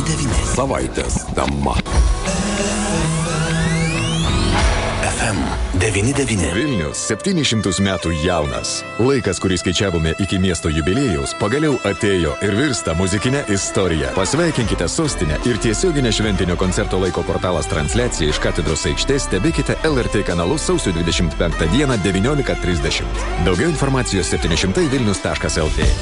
99. Savaitės tema. FM 99. Vilnius 700 metų jaunas. Laikas, kurį skaičiavome iki miesto jubiliejaus, pagaliau atėjo ir virsta muzikinė istorija. Pasveikinkite sostinę ir tiesioginę šventinio koncerto laiko portalas transliaciją iš katedros aikštės stebėkite LRT kanalu sausio 25 dieną 19.30. Daugiau informacijos 700 vilnius.lt.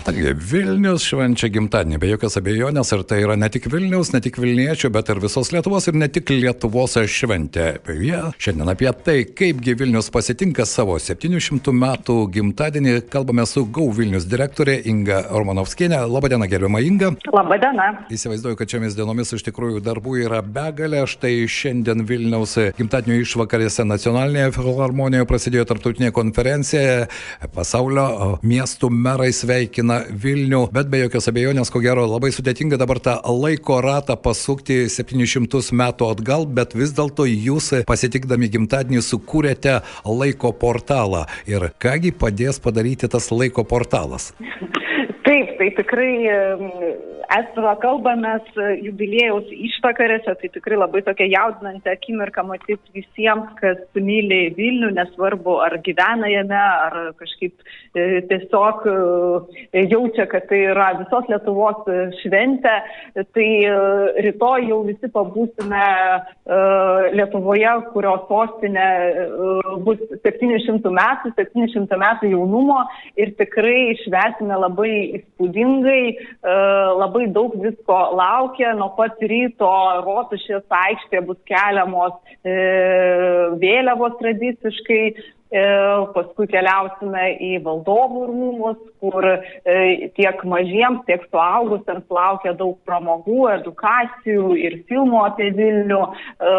Taigi Vilnius švenčia gimtadienį, be jokios abejonės, ir tai yra ne tik Vilnius, ne tik Vilniečių, bet ir visos Lietuvos ir ne tik Lietuvos šventė. Ja, šiandien apie tai, kaipgi Vilnius pasitinka savo 700 metų gimtadienį, kalbame su GAU Vilnius direktorė Inga Romanovskienė. Labadiena, gerbiama Inga. Labadiena. Įsivaizduoju, kad šiomis dienomis iš tikrųjų darbų yra begalė. Štai šiandien Vilniaus gimtadienio išvakarėse nacionalinėje filharmonijoje prasidėjo tarptautinė konferencija. Pasaulio miestų merai sveikina na, Vilnių, bet be jokios abejonės, ko gero, labai sudėtinga dabar tą laiko ratą pasukti 700 metų atgal, bet vis dėlto jūs pasitikdami gimtadienį sukūrėte laiko portalą. Ir kągi padės padaryti tas laiko portalas? Taip, tai tikrai esame kalbamės jubilėjaus išvakarėse, tai tikrai labai tokia jaudinanti akimirka matyti visiems, kas myli Vilnių, nesvarbu ar gyvena jame, ar kažkaip e, tiesiog e, jaučia, kad tai yra visos Lietuvos šventė. Tai e, rytoj jau visi pabūsime Lietuvoje, kurios sostinė bus 700 metų, 700 metų jaunumo ir tikrai švesime labai įspūdingai, labai labai daug visko laukia. Nuo pat ryto rotušės aikštė bus keliamos e, vėliavos tradiciškai. Paskui keliausime į valdovų rūmus, kur e, tiek mažiems, tiek suaugusiems laukia daug pramogų, edukacijų ir filmų apie Vilnių. E,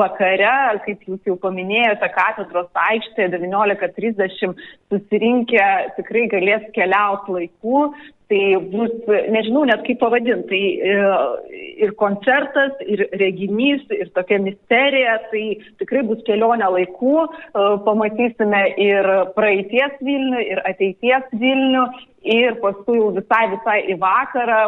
vakare, kaip jūs jau paminėjote, katedros aikštėje 19.30 susirinkę tikrai galės keliauti laiku, Tai bus, nežinau net kaip pavadinti, tai e, ir koncertas, ir reginys, ir tokia misterija, tai tikrai bus kelionė laikų, e, pamatysime ir praeities Vilnių, ir ateities Vilnių, ir paskui jau visai, visai į vakarą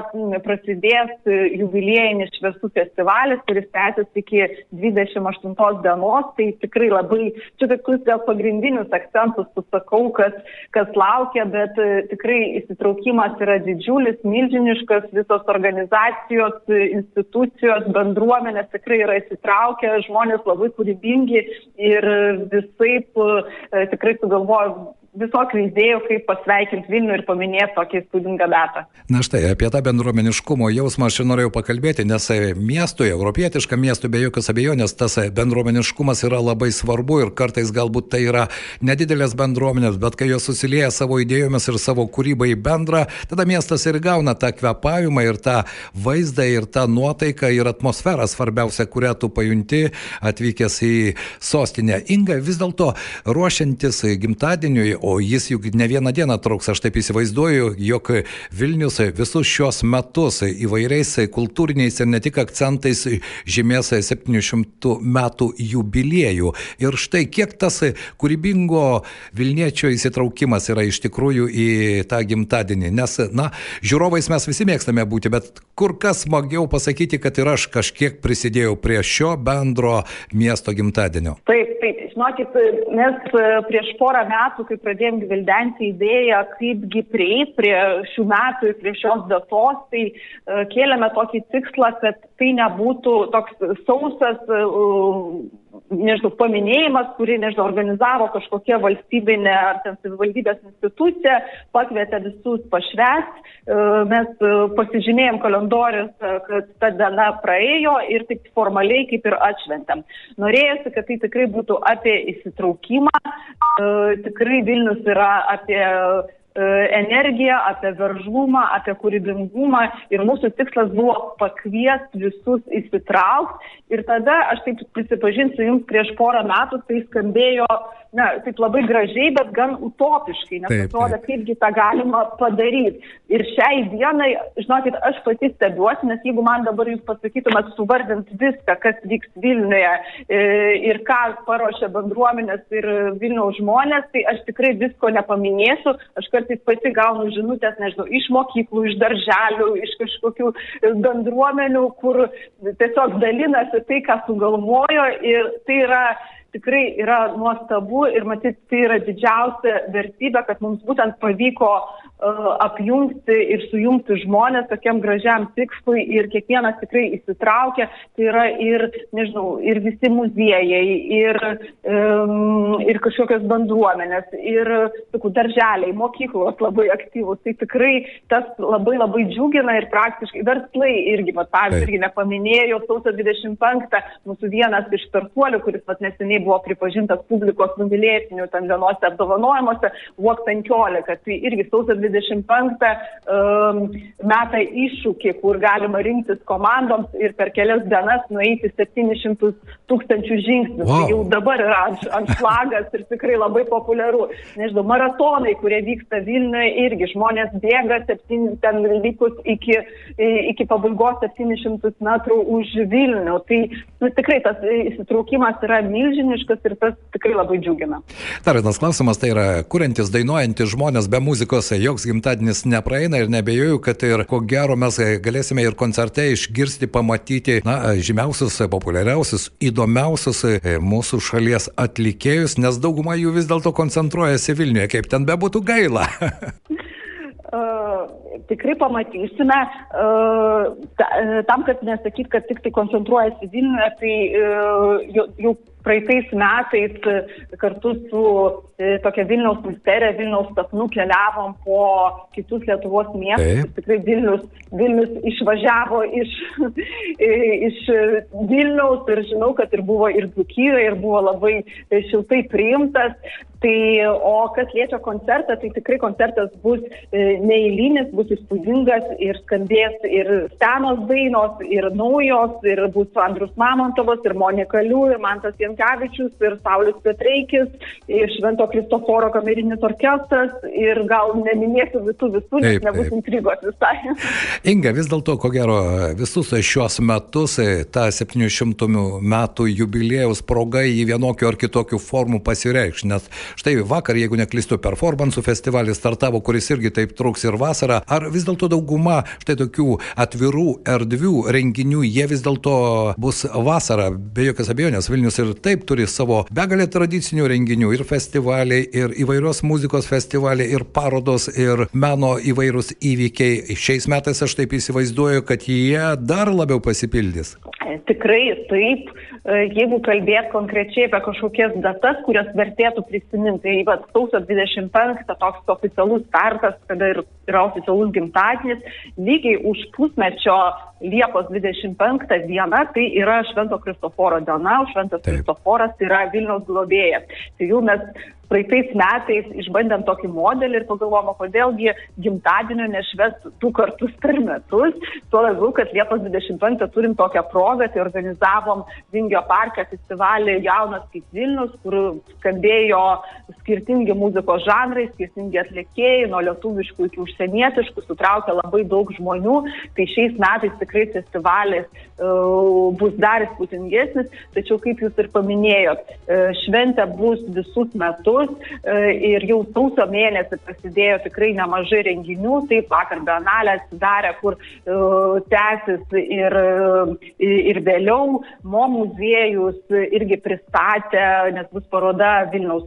prasidės jubiliejinis šviesų festivalis, kuris tęsiasi iki 28 dienos. Tai tikrai labai, čia tokius gal pagrindinius akcentus susakau, kas, kas laukia, bet e, tikrai įsitraukimas yra didžiulis, milžiniškas, visos organizacijos, institucijos, bendruomenės tikrai yra įsitraukę, žmonės labai kūrybingi ir visaip e, tikrai sugalvoju visokių idėjų, kaip pasveikinti Vilnių ir paminėti tokį įspūdingą datą. Na štai, apie tą bendruomeniškumo jausmą aš ir norėjau pakalbėti, nes miestui, europietiškam miestui be jokios abejonės tas bendruomeniškumas yra labai svarbu ir kartais galbūt tai yra nedidelės bendruomenės, bet kai jos susilieja savo idėjomis ir savo kūrybą į bendrą, tada miestas ir gauna tą kvepavimą ir tą vaizdą ir tą nuotaiką ir atmosferą svarbiausia, kurią tu pajunti atvykęs į sostinę. Inga, vis dėlto ruošiantis gimtadieniui, o jis juk ne vieną dieną truks. Aš taip įsivaizduoju, jog Vilnius visus šios metus įvairiais kultūriniais ir ne tik akcentais žymės 700 metų jubiliejų. Ir štai kiek tas kūrybingo Vilniečio įsitraukimas yra iš tikrųjų į tą gimtadienį. Nes, na, žiūrovais mes visi mėgstame būti, bet kur kas smagiau pasakyti, kad ir aš kažkiek prisidėjau prie šio bendro miesto gimtadienio. Taip, taip, žinokit, mes prieš porą metų, kai pradėjom gvildenti idėją, kaipgi prieiti prie šių metų ir prie šios datos, tai uh, kėlėme tokį tikslą, kad tai nebūtų toks sausas, uh, nežinau, paminėjimas, kurį, nežinau, organizavo kažkokia valstybinė ar ten savivaldybės institucija, pakvietė visus pašvest, uh, mes pasižymėjom kalendorius, kad ta diena praėjo ir taip formaliai kaip ir atšventėm. Norėjusi, kad tai tikrai būtų apie įsitraukimą, tikrai Vilnius yra apie e, energiją, apie veržlumą, apie kūrybingumą. Ir mūsų tikslas buvo pakviesti visus įsitraukti ir tada aš taip prisipažinsiu jums prieš porą metų tai skambėjo na, taip labai gražiai, bet gan utopiškai, nes atrodo, kaipgi tą galima padaryti. Ir šiai dienai, žinokit, aš pati stebiuosi, nes jeigu man dabar jūs pasakytumėt suvardint viską, kas vyks Vilniuje e, ir ką paruošia bendruomenės ir Vilniaus žmonės, tai aš tikrai visko nepaminėsiu, aš kart kartais pati gaunu žinutės, nežinau, iš mokyklų, iš darželių, iš kažkokių bendruomenių, kur tiesiog dalinasi tai, ką sugalvojo. Ir tai yra tikrai yra nuostabu ir matyt, tai yra didžiausia vertybė, kad mums būtent pavyko apjungti ir sujungti žmonės tokiam gražiam tikslui ir kiekvienas tikrai įsitraukia, tai yra ir, nežinau, ir visi muziejai, ir, ir kažkokios bendruomenės, ir sakau, darželiai, mokyklos labai aktyvus, tai tikrai tas labai labai džiugina ir praktiškai verslai irgi, va, pavyzdžiui, irgi nepaminėjau, sausio 25 mūsų vienas iš startuolių, kuris vat, neseniai buvo pripažintas publikos numylėtinių ten vienose apdovanojimuose, VOK 15, tai irgi sausio 25 25 um, metą iššūkį, kur galima rinktis komandoms ir per kelias dienas nueiti 700 tūkstančių žingsnių. Wow. Tai jau dabar yra ant, ant šlagas ir tikrai labai populiaru. Nežinau, maratonai, kurie vyksta Vilniuje, irgi žmonės bėga septyn, ten likus iki, iki pabaigos 700 metrų už Vilnių. Tai nu, tikrai tas įsitraukimas yra milžiniškas ir tas tikrai labai džiugina. Dar vienas klausimas, tai yra kuriantis, dainuojantis žmonės be muzikos, joks joks gimtadienis nepraeina ir nebejoju, kad ir ko gero mes galėsime ir koncerte išgirsti, pamatyti na, žymiausius, populiariausius, įdomiausius e, mūsų šalies atlikėjus, nes dauguma jų vis dėlto koncentruojasi Vilniuje, kaip ten bebūtų gaila. Tikrai pamatysime, ta, tam, kad nesakyt, kad tik tai koncentruojasi Vilniuje, tai jau, jau praeitais metais kartu su e, tokia Vilniaus ministerija, Vilniaus sapnų keliavom po kitus Lietuvos miestus. Taip. Tikrai Vilnius, Vilnius išvažiavo iš, iš Vilniaus ir žinau, kad ir buvo ir Dukyjoje, ir buvo labai šiltai priimtas. Tai, o kas liečia koncertą, tai tikrai koncertas bus e, neįlynis, bus įspūdingas ir skambės ir senos dainos, ir naujos, ir bus Andrus Mamontovas, ir Monika Liu, ir Mantas Jens Stankevičius ir Saulis Petreikis, ir Švento Kristoforo kamerinis orkestras. Ir gal neminėsiu visų visų, nes nebus intrigos visai. Inga, vis dėlto, ko gero, visus šios metus, e, ta 700 metų jubiliejaus proga į vienokių ar kitokių formų pasireikš, nes štai vakar, jeigu neklystu, performansų festivalis startavo, kuris irgi taip truks ir vasarą, ar vis dėlto dauguma štai tokių atvirų erdvių renginių, jie vis dėlto bus vasarą, be jokios abejonės, Vilnius ir taip turi savo begalę tradicinių renginių ir festivaliai, ir įvairios muzikos festivaliai, ir parodos, ir meno įvairūs įvykiai. Šiais metais aš taip įsivaizduoju, kad jie dar labiau pasipildys. Tikrai taip, jeigu kalbėt konkrečiai apie kažkokias datas, kurias vertėtų prisiminti, tai va, sausio 25 toks oficialus startas, kada ir yra oficialus gimtadienis, lygiai už pusmečio Liepos 25 diena tai yra Švento Kristoforo diena, o Šventas Kristoforas yra Vilniaus globėjas. Tai jau mes praeitais metais išbandėm tokį modelį ir pagalvojom, kodėlgi gimtadienio nešves du kartus per metus. Tuo labiau, kad Liepos 25 turim tokią progą, tai organizavom Vingio parke festivalį Jaunas kaip Vilnius, kur skambėjo skirtingi muzikos žanrai, skirtingi atlikėjai, nuo lietuviškų iki užsienietiškų, sutraukė labai daug žmonių. Tai šiais metais tikrai festivalis uh, bus dar įspūdingesnis, tačiau kaip jūs ir paminėjot, uh, šventė bus visus metus e, ir jau sausio mėnesį prasidėjo tikrai nemažai renginių, taip vakar Bienalė atsidarė, kur uh, tęsis ir, ir vėliau, Mo muziejus irgi pristatė, nes bus paroda Vilniaus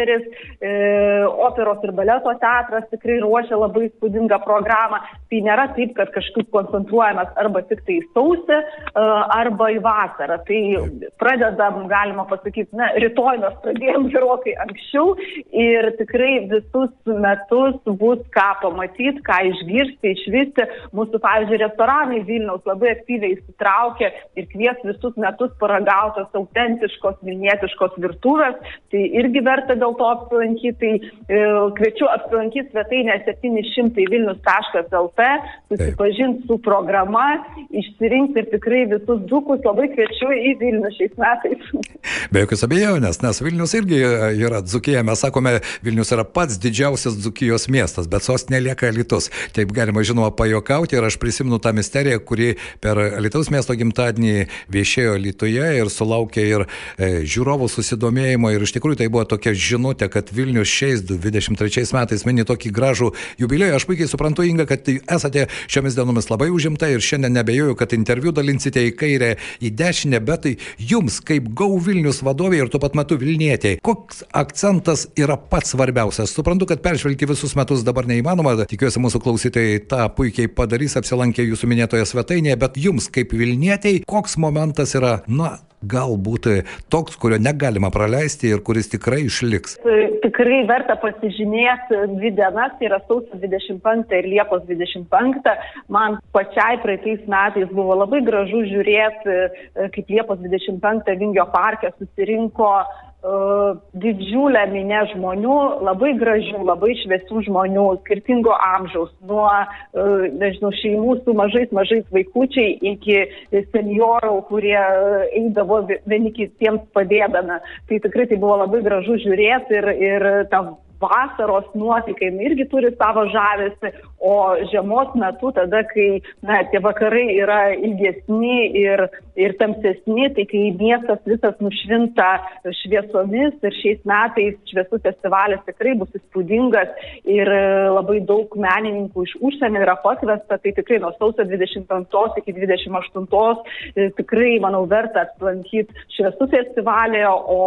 pokeris, uh, operos ir baleto teatras tikrai ruošia labai spūdingą programą. Tai nėra taip, kad kažkaip koncentruojamas arba tik tai sausį, uh, arba į vasarą. Tai pradedam, galima pasakyti, na, rytoj mes pradėjom gerokai anksčiau ir tikrai visus metus bus ką pamatyti, ką išgirsti, išvysti. Mūsų, pavyzdžiui, restoranai Vilniaus labai aktyviai įsitraukia ir kvies visus metus paragautos autentiškos vilnietiškos virtuvės. Tai irgi verta dėl to apsilankyti. Tai kviečiu apsilankyti svetainę 700 vilnius.lt, susipažinti su programa, išsirinkti ir tikrai visus dukus labai kviečiu į Vilnių šiais metais. Be jokios abejonės, nes Vilnius irgi yra dzukų Dzukija, mes sakome, Vilnius yra pats didžiausias Dzukijos miestas, bet sostinė lieka Litus. Taip galima žinoma pajokauti ir aš prisimenu tą misteriją, kuri per Lietuvos miesto gimtadienį viešėjo Lietuvoje ir sulaukė ir e, žiūrovų susidomėjimo ir iš tikrųjų tai buvo tokia žinutė, kad Vilnius šiais 23 metais mini tokį gražų jubiliejų. Aš puikiai suprantu, Inga, kad esate šiomis dienomis labai užimta ir šiandien nebejoju, kad interviu dalinsite į kairę, į dešinę, bet tai jums kaip Gau Vilnius vadovė ir tuo pat metu Vilnietė, koks akcentas yra pats svarbiausias? Suprantu, kad peržvelgti visus metus dabar neįmanoma, tikiuosi mūsų klausytojai tą puikiai padarys, apsilankę jūsų minėtoje svetainėje, bet jums kaip Vilnietėjai, koks momentas yra, na, galbūt toks, kurio negalima praleisti ir kuris tikrai išliks? Tikrai verta pasižymėti dvi dienas, tai yra sausio 25 ir Liepos 25. Man pačiai praeitais metais buvo labai gražu žiūrėti, kaip Liepos 25 Vingio parke susirinko didžiulę minę žmonių, labai gražių, labai šviesių žmonių, skirtingo amžiaus, nuo, nežinau, šeimų su mažais, mažais vaikučiai iki seniorų, kurie eidavo vieni kitiems padėdami. Tai tikrai tai buvo labai gražu žiūrėti ir, ir ta vasaros nuotaikai irgi turi savo žavesį, o žiemos metu, tada, kai na, tie vakarai yra ilgesni ir, ir tamsesni, tai kai miestas visas nušvinta šviesomis ir šiais metais šviesų festivalis tikrai bus įspūdingas ir labai daug menininkų iš užsienio yra pakviesta, tai tikrai nuo sausio 25 iki 28 tikrai, manau, verta aplankyti šviesų festivalį, o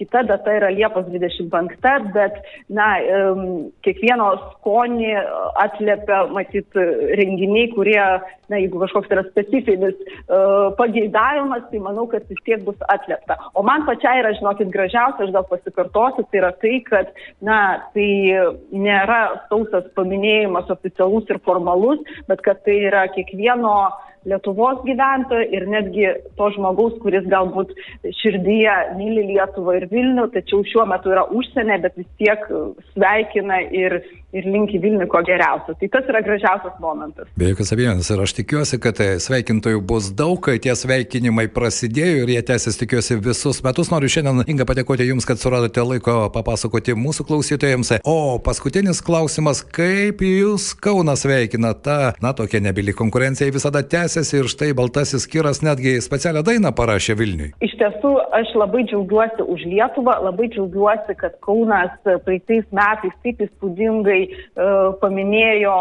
kita data yra Liepos 25, bet na, kiekvieno skonį atliepia, matyt, renginiai, kurie, na, jeigu kažkoks yra specifinis uh, pageidavimas, tai manau, kad vis tiek bus atliepta. O man pačiai yra, žinokit, gražiausia, aš gal pasikartosiu, tai yra tai, kad, na, tai nėra sausas paminėjimas oficialus ir formalus, bet kad tai yra kiekvieno Lietuvos gyventojo ir netgi to žmogaus, kuris galbūt širdyje myli Lietuvą ir Vilnių, tačiau šiuo metu yra užsienė, bet vis tiek sveikina ir, ir linki Vilnių ko geriausio. Tai tas yra gražiausias momentas. Be jokios abejonės ir aš tikiuosi, kad sveikintojų bus daug, kai tie sveikinimai prasidėjo ir jie tęsis tikiuosi visus metus. Noriu šiandien Inga padėkoti Jums, kad suradote laiko papasakoti mūsų klausytojams. O paskutinis klausimas, kaip Jūs Kaunas sveikina tą, na, tokia nebili konkurencija visada tęsiasi tęsiasi ir štai Baltasis Kiras netgi specialią dainą parašė Vilniui. Iš tiesų, aš labai džiaugiuosi už Lietuvą, labai džiaugiuosi, kad Kaunas praeitais metais taip įspūdingai uh, paminėjo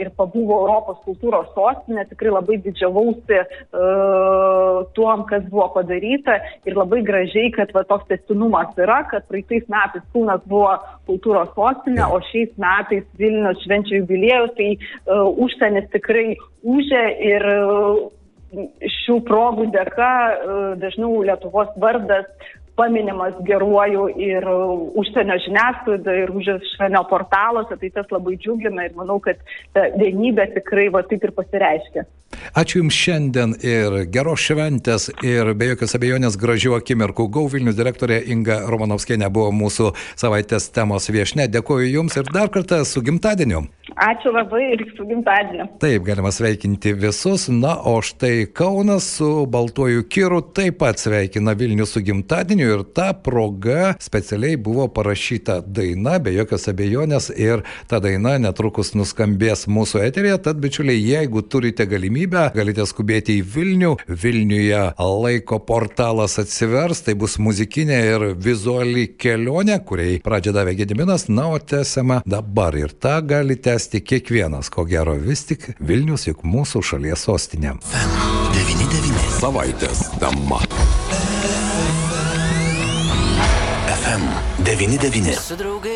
ir pabuvo Europos kultūros sostinė, tikrai labai didžiavausi uh, tuom, kas buvo padaryta ir labai gražiai, kad va, toks testinumas yra, kad praeitais metais Kaunas buvo kultūros sostinė, o šiais metais Vilnius švenčia jubiliejus, tai uh, užsienis tikrai užė ir šių progų dėka dažniau Lietuvos vardas paminimas geruoju ir užsienio žiniasklaidoje, ir užsienio portaluose, tai tas labai džiugina ir manau, kad ta vienybė tikrai va taip ir pasireiškia. Ačiū Jums šiandien ir geros šventės ir be jokios abejonės gražių akimirkų. Gau Vilnius direktorė Inga Romanovskienė buvo mūsų savaitės temos viešne. Dėkuoju Jums ir dar kartą su gimtadieniu. Ačiū labai ir su gimtadieniu. Taip, galima sveikinti visus. Na, o štai Kaunas su Baltuoju Kiru taip pat sveikina Vilnių su gimtadieniu ir ta proga specialiai buvo parašyta daina, be jokios abejonės ir ta daina netrukus nuskambės mūsų eterėje. Tad, bičiuliai, jeigu turite galimybę, galite skubėti į Vilnių. Vilniuje laiko portalas atsivers, tai bus muzikinė ir vizuali kelionė, kuriai pradžią davė Gediminas, na, o tęsiama dabar ir tą galite tęsti kiekvienas, ko gero vis tik Vilnius juk mūsų šalies sostinė. 99. Savaitės tema. FM 99. Su draugais